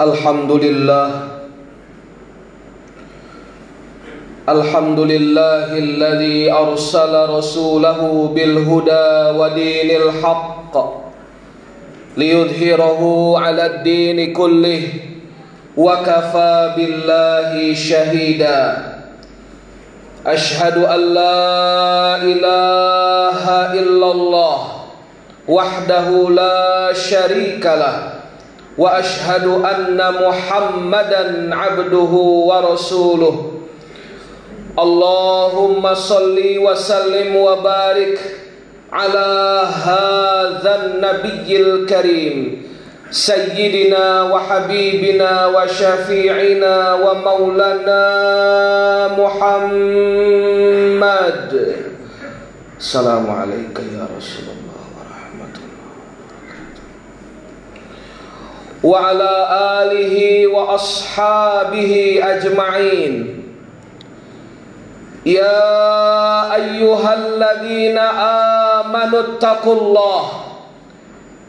الحمد لله الحمد لله الذي أرسل رسوله بالهدى ودين الحق ليظهره على الدين كله وكفى بالله شهيدا. أشهد أن لا إله إلا الله وحده لا شريك له وأشهد أن محمدا عبده ورسوله. اللهم صل وسلم وبارك على هذا النبي الكريم سيدنا وحبيبنا وشفيعنا ومولانا محمد. السلام عليك يا رسول الله. وعلى آله وأصحابه أجمعين. يا أيها الذين آمنوا اتقوا الله.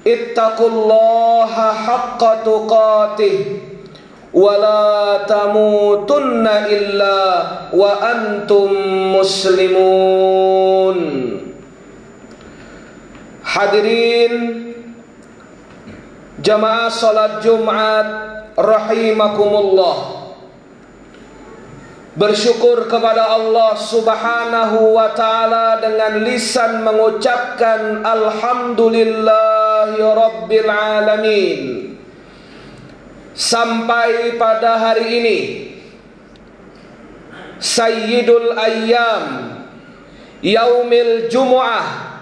اتقوا الله حق تقاته. ولا تموتن إلا وأنتم مسلمون. حضرين Jamaah salat Jumat rahimakumullah. Bersyukur kepada Allah Subhanahu wa taala dengan lisan mengucapkan alhamdulillahi rabbil alamin. Sampai pada hari ini Sayyidul Ayyam Yaumil Jumu'ah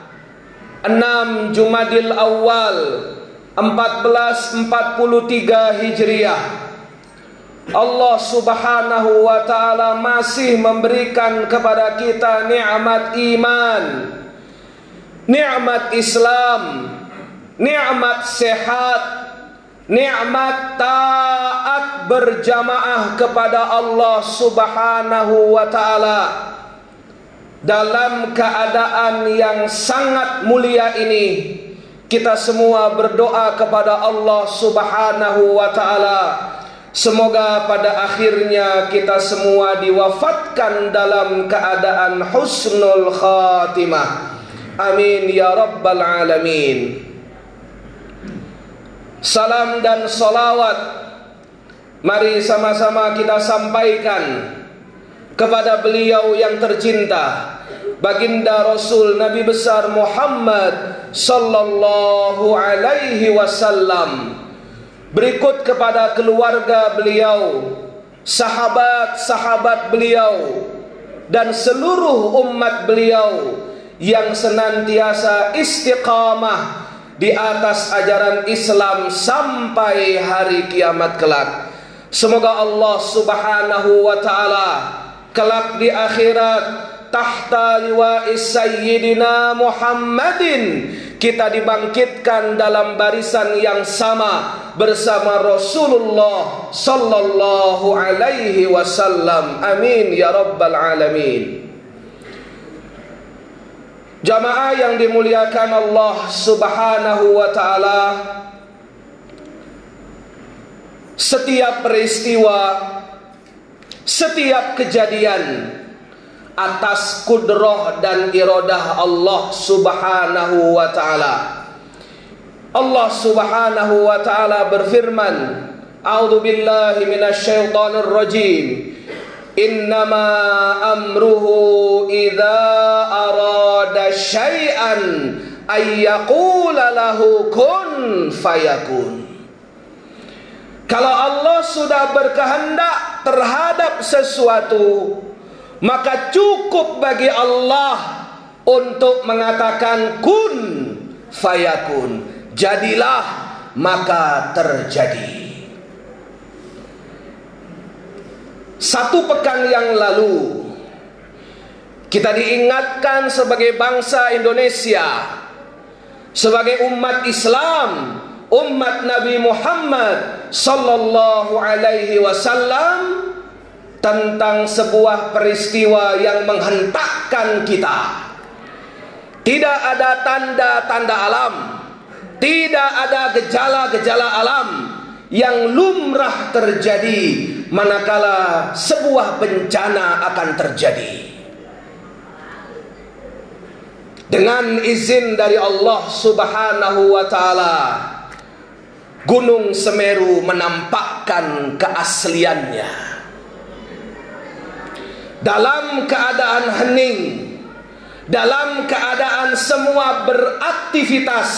6 Jumadil Awal 1443 Hijriah. Allah Subhanahu wa taala masih memberikan kepada kita nikmat iman, nikmat Islam, nikmat sehat, nikmat taat berjamaah kepada Allah Subhanahu wa taala. Dalam keadaan yang sangat mulia ini kita semua berdoa kepada Allah Subhanahu wa taala Semoga pada akhirnya kita semua diwafatkan dalam keadaan husnul khatimah. Amin ya rabbal alamin. Salam dan salawat mari sama-sama kita sampaikan kepada beliau yang tercinta baginda Rasul Nabi besar Muhammad sallallahu alaihi wasallam berikut kepada keluarga beliau sahabat-sahabat beliau dan seluruh umat beliau yang senantiasa istiqamah di atas ajaran Islam sampai hari kiamat kelak. Semoga Allah Subhanahu wa taala kelak di akhirat tahta liwa'is sayyidina Muhammadin. Kita dibangkitkan dalam barisan yang sama bersama Rasulullah sallallahu alaihi wasallam. Amin ya rabbal alamin. Jamaah yang dimuliakan Allah Subhanahu wa taala setiap peristiwa setiap kejadian atas kudroh dan iradah Allah subhanahu wa ta'ala. Allah subhanahu wa ta'ala berfirman A'udhu billahi minasyaitanir rajim. Innama amruhu idha arada syai'an ayyakula lahu kun fayakun. Kalau Allah sudah berkehendak terhadap sesuatu maka cukup bagi Allah untuk mengatakan kun fayakun. Jadilah maka terjadi. Satu pekan yang lalu kita diingatkan sebagai bangsa Indonesia sebagai umat Islam umat Nabi Muhammad sallallahu alaihi wasallam tentang sebuah peristiwa yang menghentakkan kita. Tidak ada tanda-tanda alam, tidak ada gejala-gejala alam yang lumrah terjadi manakala sebuah bencana akan terjadi. Dengan izin dari Allah Subhanahu wa taala, Gunung Semeru menampakkan keasliannya. Dalam keadaan hening, dalam keadaan semua beraktivitas,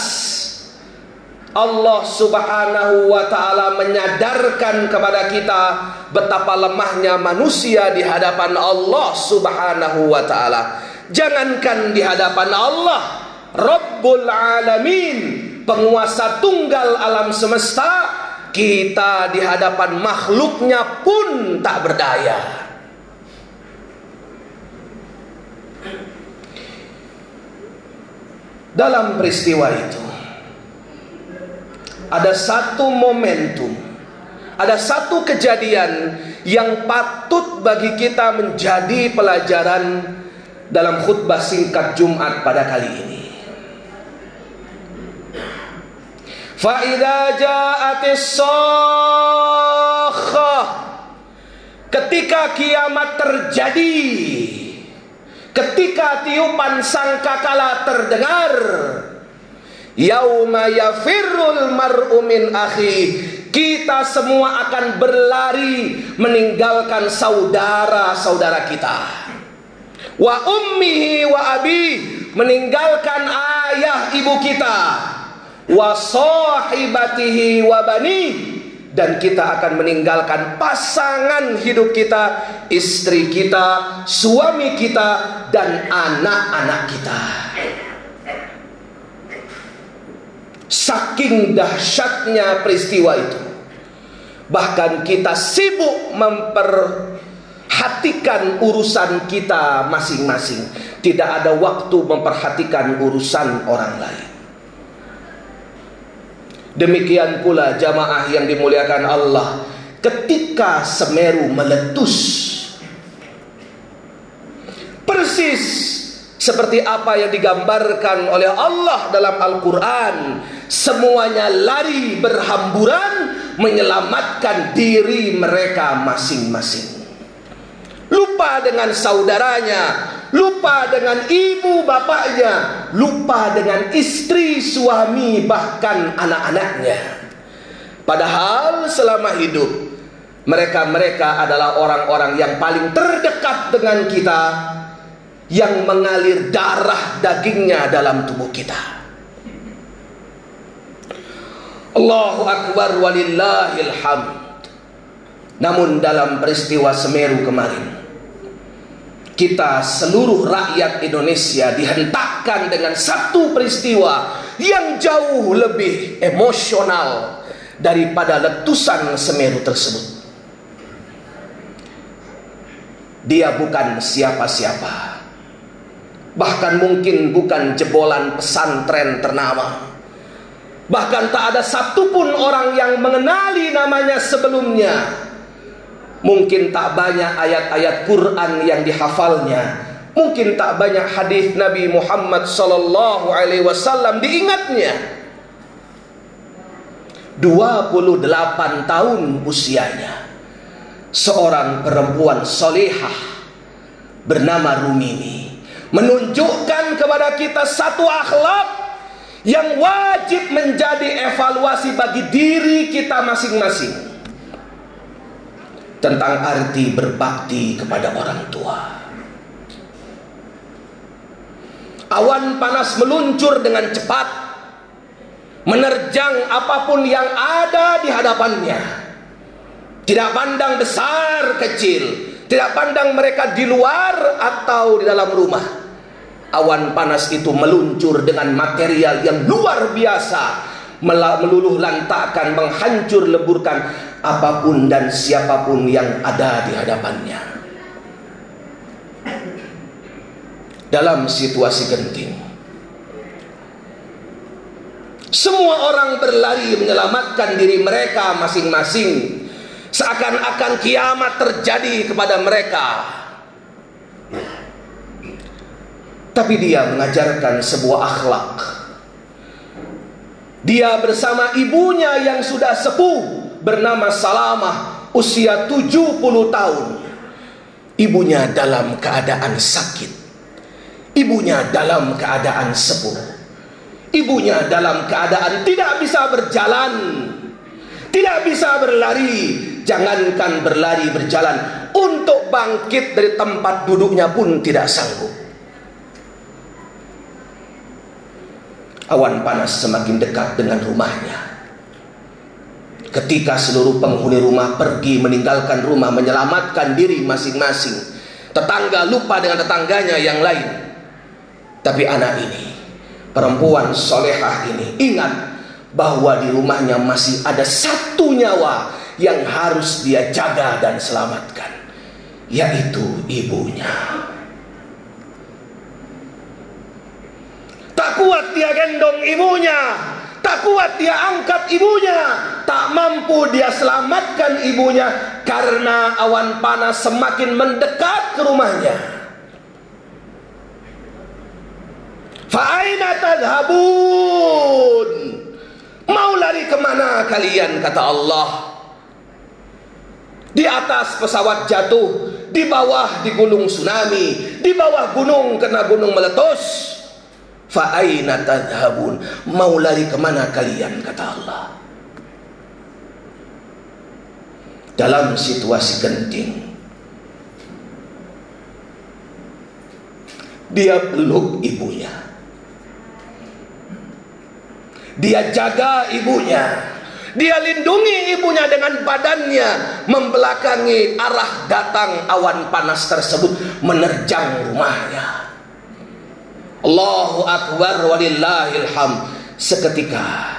Allah Subhanahu wa taala menyadarkan kepada kita betapa lemahnya manusia di hadapan Allah Subhanahu wa taala. Jangankan di hadapan Allah, Rabbul Alamin, penguasa tunggal alam semesta, kita di hadapan makhluknya pun tak berdaya. Dalam peristiwa itu ada satu momentum, ada satu kejadian yang patut bagi kita menjadi pelajaran dalam khutbah singkat Jumat pada kali ini. Fa'idha ja'atis Ketika kiamat terjadi Ketika tiupan sangkakala terdengar Yauma yafirrul mar'u min akhi kita semua akan berlari meninggalkan saudara-saudara kita. Wa ummihi wa abi meninggalkan ayah ibu kita. Wa sahibatihi wa bani dan kita akan meninggalkan pasangan hidup kita, istri kita, suami kita dan anak-anak kita. Saking dahsyatnya peristiwa itu. Bahkan kita sibuk memperhatikan urusan kita masing-masing. Tidak ada waktu memperhatikan urusan orang lain. Demikian pula jamaah yang dimuliakan Allah ketika Semeru meletus. Persis seperti apa yang digambarkan oleh Allah dalam Al-Quran semuanya lari berhamburan menyelamatkan diri mereka masing-masing. Lupa dengan saudaranya, lupa dengan ibu bapaknya, lupa dengan istri, suami, bahkan anak-anaknya. Padahal selama hidup mereka-mereka adalah orang-orang yang paling terdekat dengan kita yang mengalir darah dagingnya dalam tubuh kita. Allahu Akbar walillahil hamd. Namun dalam peristiwa Semeru kemarin kita seluruh rakyat Indonesia dihentakkan dengan satu peristiwa yang jauh lebih emosional daripada letusan Semeru tersebut. Dia bukan siapa-siapa. Bahkan mungkin bukan jebolan pesantren ternama Bahkan tak ada satupun orang yang mengenali namanya sebelumnya. Mungkin tak banyak ayat-ayat Quran yang dihafalnya. Mungkin tak banyak hadis Nabi Muhammad sallallahu alaihi wasallam diingatnya. 28 tahun usianya. Seorang perempuan solehah bernama Rumini menunjukkan kepada kita satu akhlak yang wajib menjadi evaluasi bagi diri kita masing-masing tentang arti berbakti kepada orang tua. Awan panas meluncur dengan cepat, menerjang apa pun yang ada di hadapannya. Tidak pandang besar kecil, tidak pandang mereka di luar atau di dalam rumah awan panas itu meluncur dengan material yang luar biasa meluluh lantakkan menghancur leburkan apa pun dan siapa pun yang ada di hadapannya. Dalam situasi genting semua orang berlari menyelamatkan diri mereka masing-masing. Seakan-akan kiamat terjadi kepada mereka. Tapi dia mengajarkan sebuah akhlak. Dia bersama ibunya yang sudah sepuh bernama Salamah usia 70 tahun. Ibunya dalam keadaan sakit. Ibunya dalam keadaan sepuh. Ibunya dalam keadaan tidak bisa berjalan. Tidak bisa berlari. Jangankan berlari berjalan. Untuk bangkit dari tempat duduknya pun tidak sanggup. Awan panas semakin dekat dengan rumahnya. Ketika seluruh penghuni rumah pergi meninggalkan rumah menyelamatkan diri masing-masing. Tetangga lupa dengan tetangganya yang lain. Tapi anak ini, perempuan solehah ini ingat bahwa di rumahnya masih ada satu nyawa yang harus dia jaga dan selamatkan. Yaitu ibunya. Tak kuat dia gendong ibunya Tak kuat dia angkat ibunya, tak mampu dia selamatkan ibunya karena awan panas semakin mendekat ke rumahnya. Fa'aina tadhabun? Mau lari ke mana kalian kata Allah? Di atas pesawat jatuh, di bawah digulung tsunami, di bawah gunung kena gunung meletus. Fa'aina tadhabun Mau lari ke mana kalian? Kata Allah. Dalam situasi genting. Dia peluk ibunya. Dia jaga ibunya. Dia lindungi ibunya dengan badannya Membelakangi arah datang awan panas tersebut Menerjang rumahnya Allahu Akbar walillahil ham. Seketika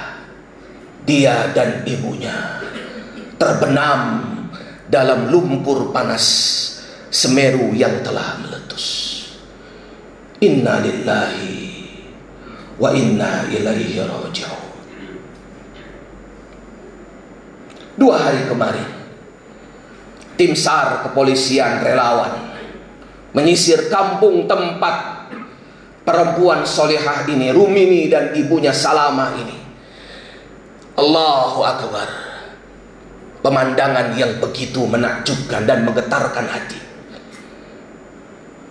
dia dan ibunya terbenam dalam lumpur panas Semeru yang telah meletus. Inna lillahi wa inna ilaihi raji'un. Dua hari kemarin, tim SAR kepolisian relawan menyisir kampung tempat perempuan solehah ini, Rumini dan ibunya Salama ini. Allahu Akbar. Pemandangan yang begitu menakjubkan dan menggetarkan hati.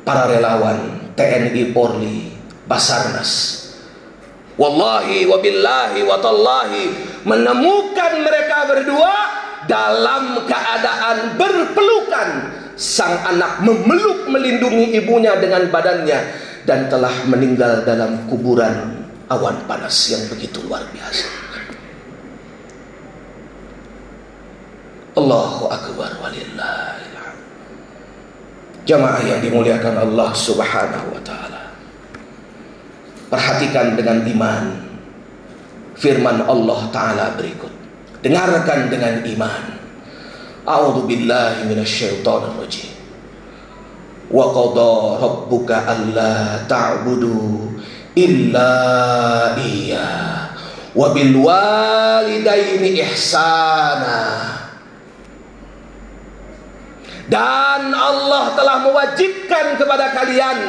Para relawan TNI Polri, Basarnas. Wallahi wabillahi watallahi menemukan mereka berdua dalam keadaan berpelukan. Sang anak memeluk melindungi ibunya dengan badannya dan telah meninggal dalam kuburan awan panas yang begitu luar biasa. Allahu akbar walillahil Jamaah yang dimuliakan Allah Subhanahu wa taala. Perhatikan dengan iman firman Allah taala berikut. Dengarkan dengan iman. A'udzu billahi minasyaitonir rajim wa qada rabbuka alla ta'budu illa iya. Wa bil walidaini ihsana. Dan Allah telah mewajibkan kepada kalian.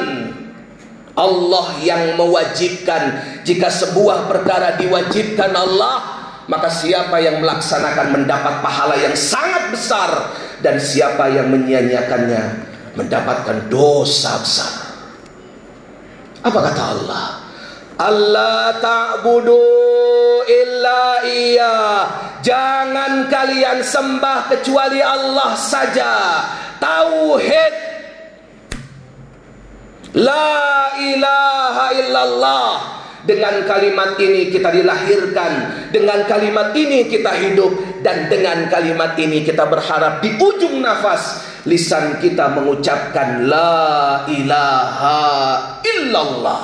Allah yang mewajibkan. Jika sebuah perkara diwajibkan Allah maka siapa yang melaksanakan mendapat pahala yang sangat besar dan siapa yang menyia-nyiakannya mendapatkan dosa besar. Apa kata Allah? Allah ta'budu illa iya. Jangan kalian sembah kecuali Allah saja. Tauhid. La ilaha illallah. Dengan kalimat ini kita dilahirkan, dengan kalimat ini kita hidup dan dengan kalimat ini kita berharap di ujung nafas lisan kita mengucapkan la ilaha illallah.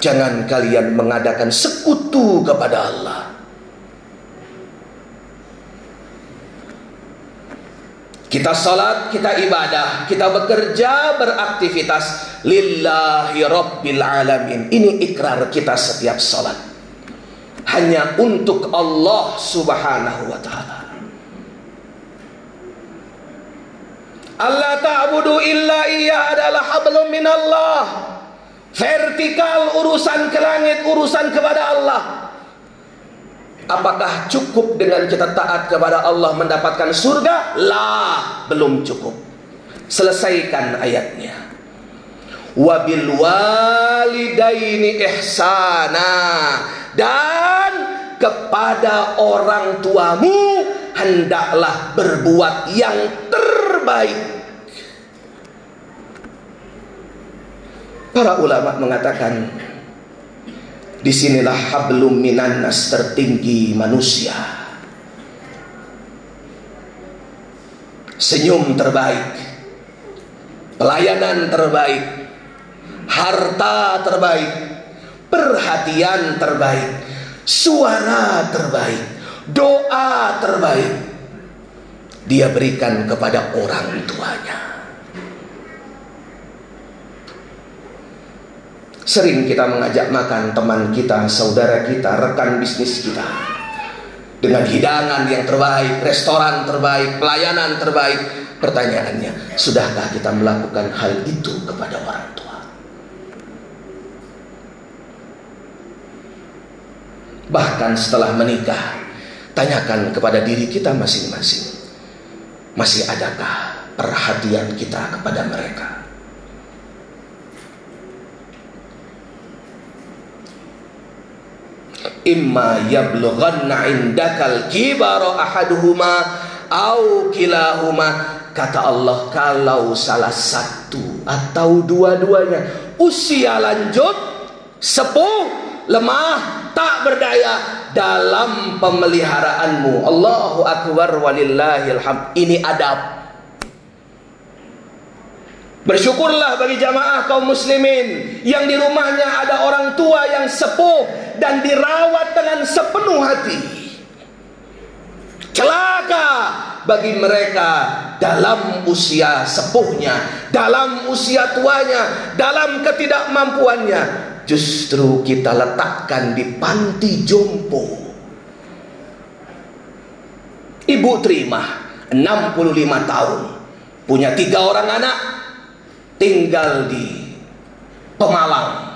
Jangan kalian mengadakan sekutu kepada Allah. Kita salat, kita ibadah, kita bekerja, beraktivitas lillahi rabbil alamin. Ini ikrar kita setiap salat. Hanya untuk Allah Subhanahu wa taala. Allah ta'budu illa iya adalah hablum minallah. Vertikal urusan ke langit, urusan kepada Allah. Apakah cukup dengan kita taat kepada Allah mendapatkan surga? Lah, belum cukup. Selesaikan ayatnya. Wabil walidaini ihsana dan kepada orang tuamu hendaklah berbuat yang terbaik. Para ulama mengatakan Di sinilah hablum minannas tertinggi manusia. Senyum terbaik, pelayanan terbaik, harta terbaik, perhatian terbaik, suara terbaik, doa terbaik. Dia berikan kepada orang tuanya. Sering kita mengajak makan teman kita, saudara kita, rekan bisnis kita. Dengan hidangan yang terbaik, restoran terbaik, pelayanan terbaik. Pertanyaannya, sudahkah kita melakukan hal itu kepada orang tua? Bahkan setelah menikah, tanyakan kepada diri kita masing-masing. Masih adakah perhatian kita kepada mereka? imma yablughanna indakal kibara ahaduhuma au kilahuma kata Allah kalau salah satu atau dua-duanya usia lanjut sepuh lemah tak berdaya dalam pemeliharaanmu Allahu akbar walillahil ini adab Bersyukurlah bagi jamaah kaum muslimin yang di rumahnya ada orang tua yang sepuh dan dirawat dengan sepenuh hati. Celaka bagi mereka dalam usia sepuhnya, dalam usia tuanya, dalam ketidakmampuannya. Justru kita letakkan di panti jompo. Ibu terima 65 tahun, punya tiga orang anak, tinggal di Pemalang.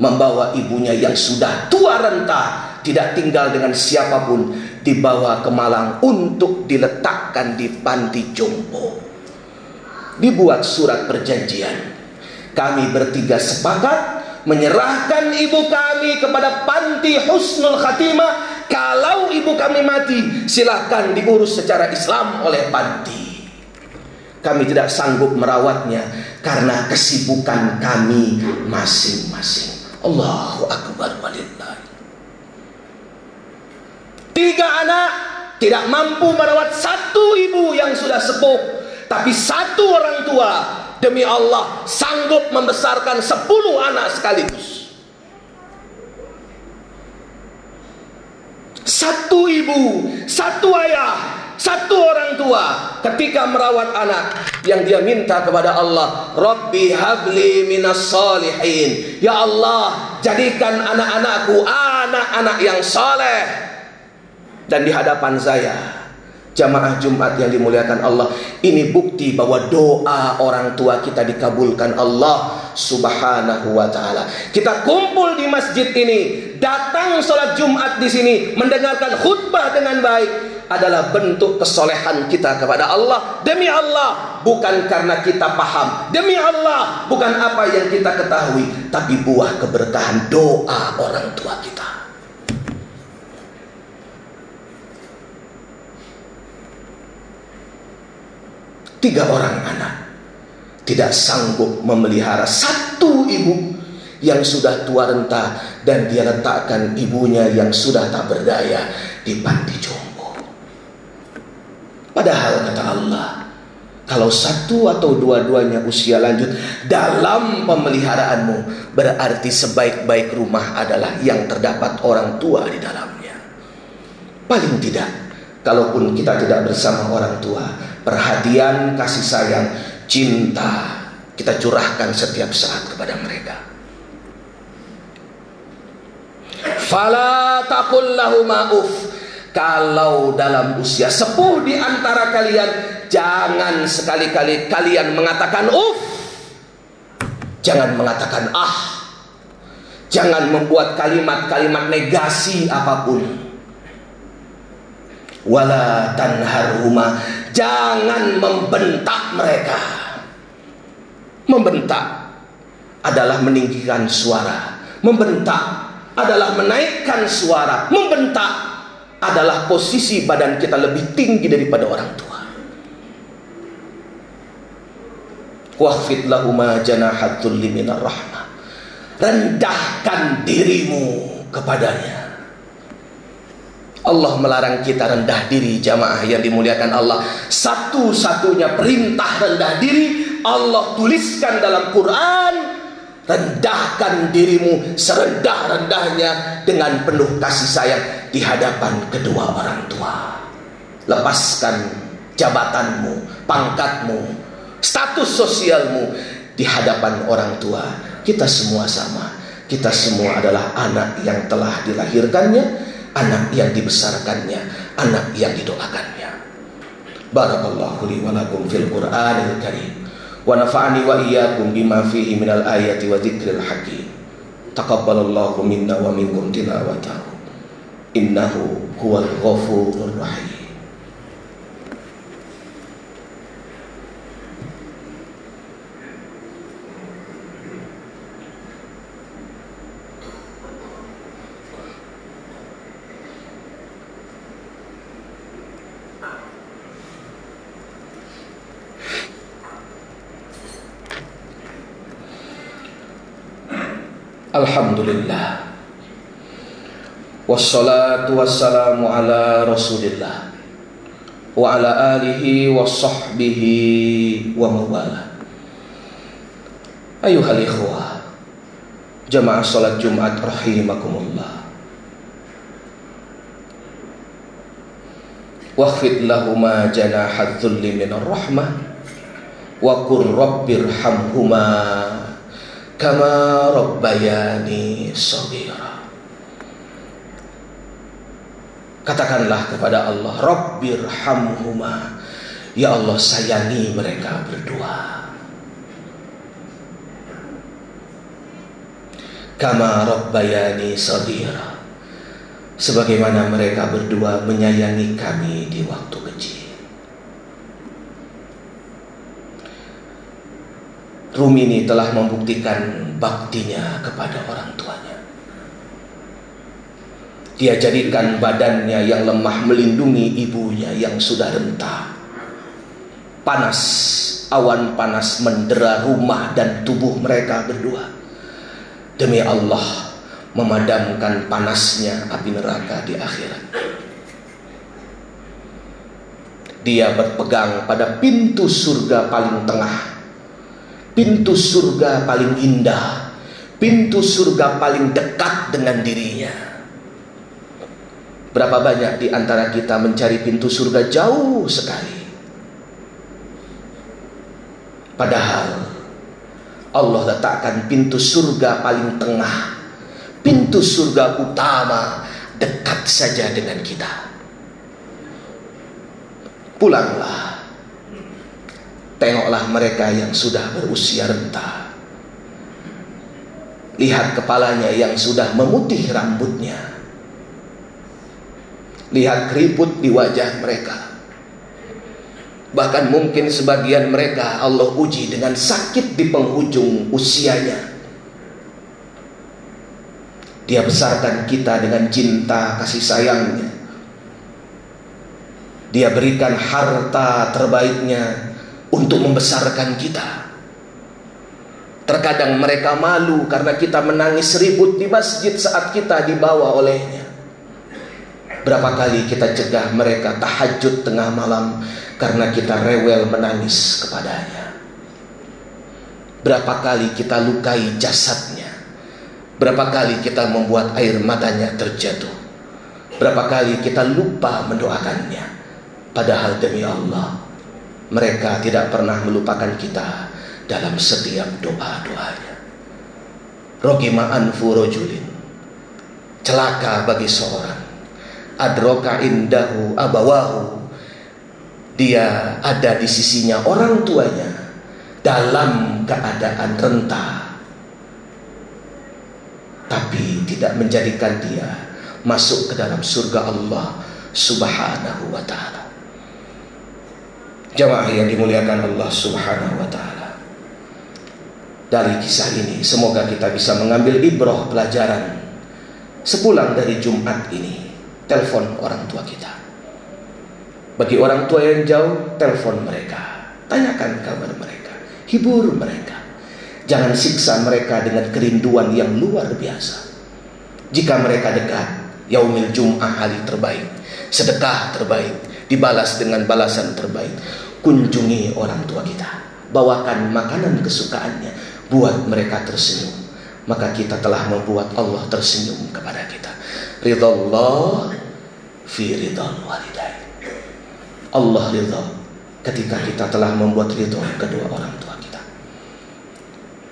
Membawa ibunya yang sudah tua renta. Tidak tinggal dengan siapa pun. Dibawa ke Malang untuk diletakkan di panti jompo. Dibuat surat perjanjian. Kami bertiga sepakat menyerahkan ibu kami kepada panti husnul khatimah kalau ibu kami mati silahkan diurus secara Islam oleh panti kami tidak sanggup merawatnya karena kesibukan kami masing-masing. Allahu akbar walillah. Tiga anak tidak mampu merawat satu ibu yang sudah sepuh, tapi satu orang tua demi Allah sanggup membesarkan sepuluh anak sekaligus. Satu ibu, satu ayah satu orang tua ketika merawat anak yang dia minta kepada Allah, Rabbi habli minas salihin. Ya Allah, jadikan anak-anakku anak-anak yang soleh. Dan di hadapan saya Jamaah Jumat yang dimuliakan Allah Ini bukti bahwa doa orang tua kita dikabulkan Allah Subhanahu wa ta'ala. Kita kumpul di masjid ini Datang sholat Jumat di sini Mendengarkan khutbah dengan baik Adalah bentuk kesolehan kita kepada Allah. Demi Allah Bukan karena kita paham. Demi Allah Bukan apa yang kita ketahui Tapi buah keberkahan doa orang tua kita tiga orang anak tidak sanggup memelihara satu ibu yang sudah tua renta dan dia letakkan ibunya yang sudah tak berdaya di panti jompo. Padahal kata Allah, kalau satu atau dua-duanya usia lanjut dalam pemeliharaanmu berarti sebaik-baik rumah adalah yang terdapat orang tua di dalamnya. Paling tidak, kalaupun kita tidak bersama orang tua, perhatian, kasih sayang, cinta kita curahkan setiap saat kepada mereka. Fala takul mauf. Kalau dalam usia sepuh di antara kalian, jangan sekali-kali kalian mengatakan uf. Jangan mengatakan ah. Jangan membuat kalimat-kalimat negasi apa pun. wala tanharhuma jangan membentak mereka. Membentak adalah meninggikan suara. Membentak adalah menaikkan suara. Membentak adalah posisi badan kita lebih tinggi daripada orang tua. Wahfid lahuma janahatul liminar rahmah rendahkan dirimu kepadanya Allah melarang kita rendah diri jamaah yang dimuliakan Allah. Satu-satunya perintah rendah diri Allah tuliskan dalam Quran rendahkan dirimu serendah-rendahnya dengan penuh kasih sayang di hadapan kedua orang tua. Lepaskan jabatanmu pangkatmu status sosialmu di hadapan orang tua. Kita semua sama. Kita semua adalah anak yang telah dilahirkannya anak yang dibesarkannya, anak yang didoakannya. Barakallahu li wa lakum fil Qur'anil Karim wa nafa'ani wa iyyakum bima fihi minal ayati wa dzikril hakim. Taqabbalallahu minna wa minkum tilawatahu. Innahu huwal ghafurur rahim. Alhamdulillah. Wassalatu wassalamu ala rasulillah. Wa ala alihi wa sahbihi wa mawala Ayuhal ikhwah Jamaah salat Jumat rahimakumullah. Wakhfid lahuma janahad dhulli minar rahmah Wa kur rabbirhamhumah kama rabbayani sabira katakanlah kepada Allah rabbirhamhuma ya Allah sayangi mereka berdua. Kama rabbayani sabira sebagaimana mereka berdua menyayangi kami di waktu kecil Rumini telah membuktikan baktinya kepada orang tuanya. Dia jadikan badannya yang lemah melindungi ibunya yang sudah renta. Panas, awan panas mendera rumah dan tubuh mereka berdua. Demi Allah, memadamkan panasnya api neraka di akhirat. Dia berpegang pada pintu surga paling tengah pintu surga paling indah, pintu surga paling dekat dengan dirinya. Berapa banyak di antara kita mencari pintu surga jauh sekali. Padahal Allah letakkan pintu surga paling tengah, pintu surga utama dekat saja dengan kita. Pulanglah Tengoklah mereka yang sudah berusia renta. Lihat kepalanya yang sudah memutih rambutnya. Lihat keriput di wajah mereka. Bahkan mungkin sebagian mereka Allah uji dengan sakit di penghujung usianya. Dia besarkan kita dengan cinta kasih sayangnya. Dia berikan harta terbaiknya untuk membesarkan kita. Terkadang mereka malu karena kita menangis ribut di masjid saat kita dibawa olehnya. Berapa kali kita cegah mereka tahajud tengah malam karena kita rewel menangis kepadanya. Berapa kali kita lukai jasadnya. Berapa kali kita membuat air matanya terjatuh. Berapa kali kita lupa mendoakannya. Padahal demi Allah, mereka tidak pernah melupakan kita dalam setiap doa-doanya. Rogima anfu rojulin. Celaka bagi seorang. Adroka indahu abawahu. Dia ada di sisinya orang tuanya dalam keadaan renta. Tapi tidak menjadikan dia masuk ke dalam surga Allah Subhanahu wa taala. Jamaah yang dimuliakan Allah Subhanahu wa taala. Dari kisah ini semoga kita bisa mengambil ibrah pelajaran sepulang dari Jumat ini. Telepon orang tua kita. Bagi orang tua yang jauh, telepon mereka. Tanyakan kabar mereka. Hibur mereka. Jangan siksa mereka dengan kerinduan yang luar biasa. Jika mereka dekat, yaumil jum'ah hari terbaik, sedekah terbaik, dibalas dengan balasan terbaik. Kunjungi orang tua kita, bawakan makanan kesukaannya, buat mereka tersenyum. Maka kita telah membuat Allah tersenyum kepada kita. Ridha Allah fi ridha walidain. Allah ridha ketika kita telah membuat ridha kedua orang tua kita.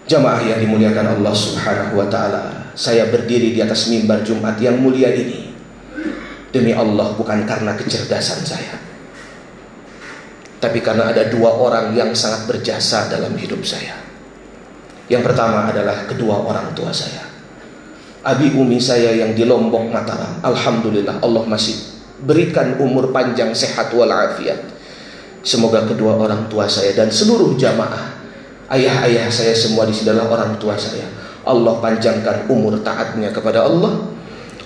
Jamaah yang dimuliakan Allah Subhanahu wa taala, saya berdiri di atas mimbar Jumat yang mulia ini demi Allah bukan karena kecerdasan saya. Tapi karena ada dua orang yang sangat berjasa dalam hidup saya. Yang pertama adalah kedua orang tua saya. Abi umi saya yang di Lombok Mataram. Alhamdulillah Allah masih berikan umur panjang sehat walafiat. Semoga kedua orang tua saya dan seluruh jamaah ayah-ayah saya semua di sini adalah orang tua saya. Allah panjangkan umur taatnya kepada Allah.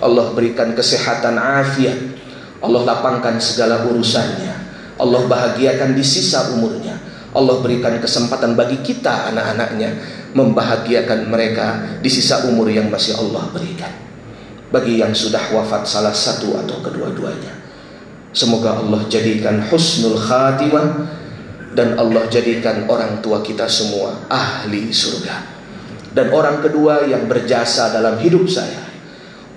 Allah berikan kesehatan afiat. Allah lapangkan segala urusannya. Allah bahagiakan di sisa umurnya. Allah berikan kesempatan bagi kita anak-anaknya membahagiakan mereka di sisa umur yang masih Allah berikan. Bagi yang sudah wafat salah satu atau kedua-duanya. Semoga Allah jadikan husnul khatimah dan Allah jadikan orang tua kita semua ahli surga. Dan orang kedua yang berjasa dalam hidup saya,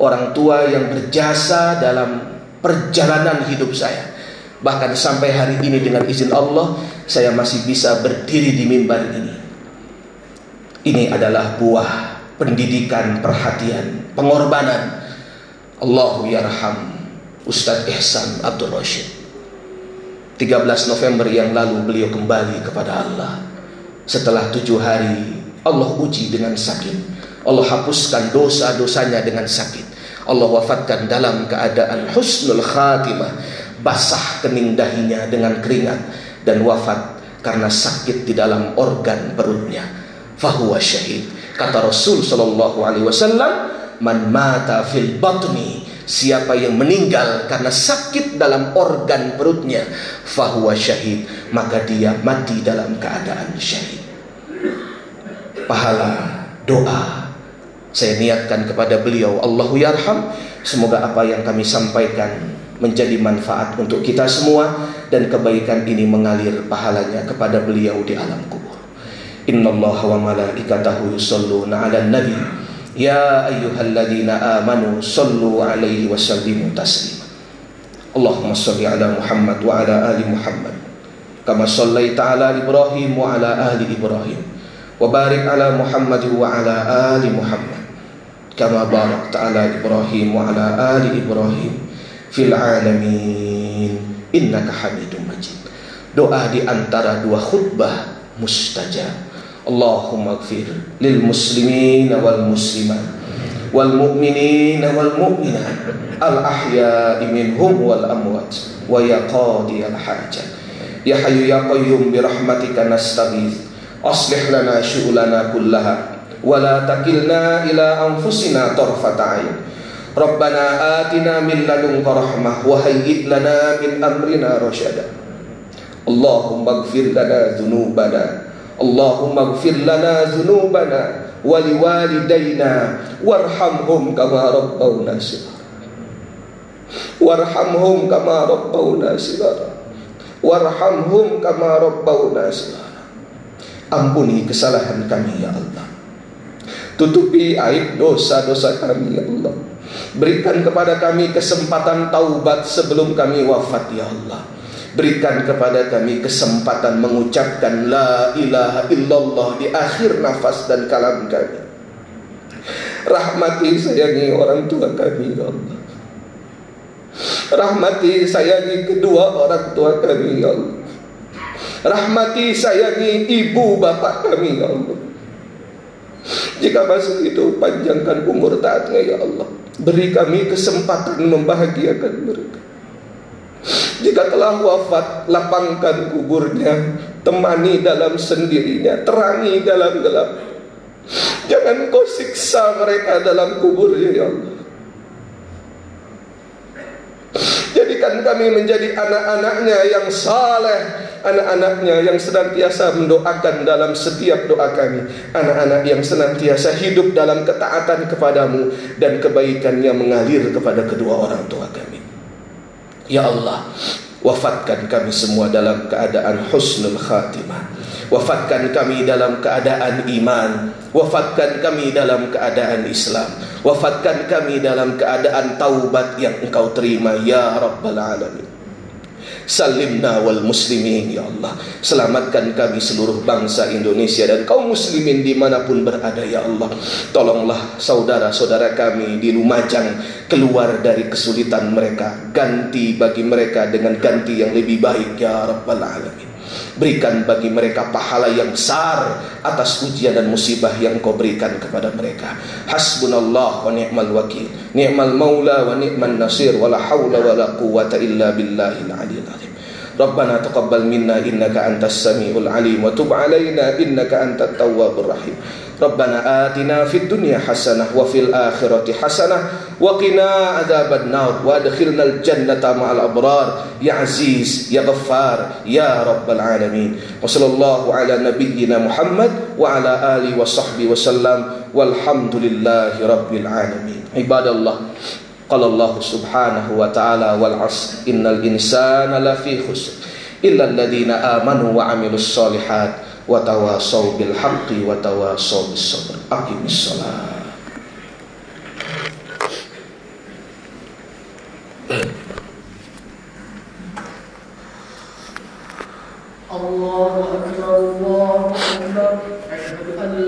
orang tua yang berjasa dalam perjalanan hidup saya. Bahkan sampai hari ini dengan izin Allah, saya masih bisa berdiri di mimbar ini. Ini adalah buah pendidikan, perhatian, pengorbanan. Allahu yarham Ustadz Ihsan Abdul Rashid 13 November yang lalu beliau kembali kepada Allah setelah tujuh hari Allah uji dengan sakit Allah hapuskan dosa-dosanya dengan sakit Allah wafatkan dalam keadaan husnul khatimah basah kening dahinya dengan keringat dan wafat karena sakit di dalam organ perutnya fahuwa syahid kata Rasul sallallahu alaihi wasallam man mata fil batni Siapa yang meninggal karena sakit dalam organ perutnya, fahuwa syahid, maka dia mati dalam keadaan syahid. Pahala doa saya niatkan kepada beliau, Allahu yarham, semoga apa yang kami sampaikan menjadi manfaat untuk kita semua dan kebaikan ini mengalir pahalanya kepada beliau di alam kubur. Inna Allah wa malaikatahu yusalluna ala nabi Ya ayyuhalladzina amanu sallu alaihi wasallimu taslima. Allahumma salli ala Muhammad wa ala ali Muhammad. Kama sallaita ala Ibrahim wa ala ali Ibrahim. Wa barik ala Muhammad wa ala ali Muhammad. Kama barakta ala Ibrahim wa ala ali Ibrahim fil alamin innaka Hamidum Majid. Doa di antara dua khutbah mustajab. اللهم اغفر للمسلمين والمسلمات والمؤمنين والمؤمنات الأحياء منهم والأموات ويا قاضي الحاجات يا حي يا قيوم برحمتك نستغيث أصلح لنا شؤلنا كلها ولا تكلنا إلى wala takilna ila anfusina tarfata ain Rabbana atina min ladunka rahmah wa hayyi' lana min amrina rasyada Allahumma ighfir lana dzunubana Allahumma ighfir lana dzunubana wa liwalidayna warhamhum kama rabbawna warhamhum kama rabbawna warhamhum kama rabbawna ampuni kesalahan kami ya Allah tutupi aib dosa-dosa kami ya Allah. Berikan kepada kami kesempatan taubat sebelum kami wafat ya Allah. Berikan kepada kami kesempatan mengucapkan La ilaha illallah di akhir nafas dan kalam kami. Rahmati sayangi orang tua kami ya Allah. Rahmati sayangi kedua orang tua kami ya Allah. Rahmati sayangi ibu bapak kami ya Allah Jika masih itu panjangkan umur taatnya ya Allah Beri kami kesempatan membahagiakan mereka Jika telah wafat, lapangkan kuburnya, temani dalam sendirinya, terangi dalam gelap. Jangan kau siksa mereka dalam kuburnya ya Allah. Jadikan kami menjadi anak-anaknya yang saleh, anak-anaknya yang senantiasa mendoakan dalam setiap doa kami, anak-anak yang senantiasa hidup dalam ketaatan kepadamu dan kebaikannya mengalir kepada kedua orang tua kami. Ya Allah, wafatkan kami semua dalam keadaan husnul khatimah. Wafatkan kami dalam keadaan iman Wafatkan kami dalam keadaan Islam Wafatkan kami dalam keadaan taubat yang engkau terima Ya Rabbal Alamin. Salimna wal muslimin ya Allah. Selamatkan kami seluruh bangsa Indonesia Dan kaum muslimin di mana pun berada ya Allah. Tolonglah saudara-saudara kami di Lumajang Keluar dari kesulitan mereka. Ganti bagi mereka dengan ganti yang lebih baik ya Rabbal Alamin Berikan bagi mereka pahala yang besar atas ujian dan musibah yang kau berikan kepada mereka. Hasbunallah wa ni'mal wakil. Ni'mal maula wa ni'mal nasir. Wa la hawla wa la quwata illa billahil aliyil azim. ربنا تقبل منا إنك أنت السميع العليم وتب علينا إنك أنت التواب الرحيم. ربنا آتنا في الدنيا حسنة وفي الآخرة حسنة وقنا عذاب النار وادخلنا الجنة مع الأبرار. يا عزيز يا غفار يا رب العالمين. وصلى الله على نبينا محمد وعلى آله وصحبه وسلم. والحمد لله رب العالمين. عباد الله قال الله سبحانه وتعالى والعصر إن الإنسان لفي خسر إلا الذين آمنوا وعملوا الصالحات وتواصوا بالحق وتواصوا بالصبر. أقيم الصلاة. الله أكبر الله أكبر.